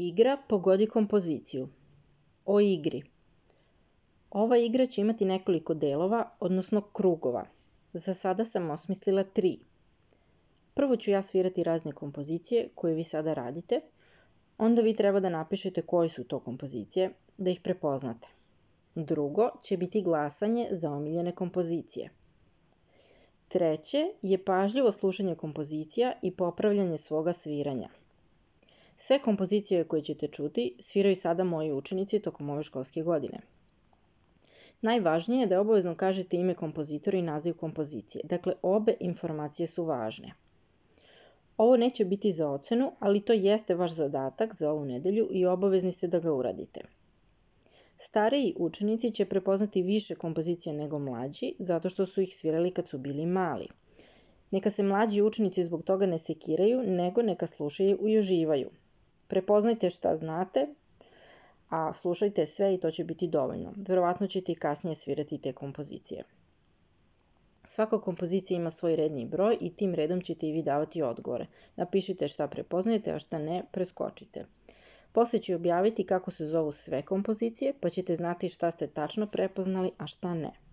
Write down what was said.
Igra pogodi kompoziciju. O igri. Ova igra će imati nekoliko delova, odnosno krugova. Za sada sam osmislila tri. Prvo ću ja svirati razne kompozicije koje vi sada radite, onda vi treba da napišete koje su to kompozicije, da ih prepoznate. Drugo će biti glasanje za omiljene kompozicije. Treće je pažljivo slušanje kompozicija i popravljanje svoga sviranja. Sve kompozicije koje ćete čuti sviraju sada moji učenici tokom ove školske godine. Najvažnije je da obavezno kažete ime kompozitora i naziv kompozicije. Dakle, obe informacije su važne. Ovo neće biti za ocenu, ali to jeste vaš zadatak za ovu nedelju i obavezni ste da ga uradite. Stariji učenici će prepoznati više kompozicija nego mlađi, zato što su ih svirali kad su bili mali. Neka se mlađi učenici zbog toga ne sekiraju, nego neka slušaju i uživaju. Prepoznajte šta znate, a slušajte sve i to će biti dovoljno. Verovatno ćete i kasnije svirati te kompozicije. Svaka kompozicija ima svoj redni broj i tim redom ćete i vi davati odgovore. Napišite šta prepoznajete, a šta ne, preskočite. Posle ću objaviti kako se zovu sve kompozicije, pa ćete znati šta ste tačno prepoznali, a šta ne.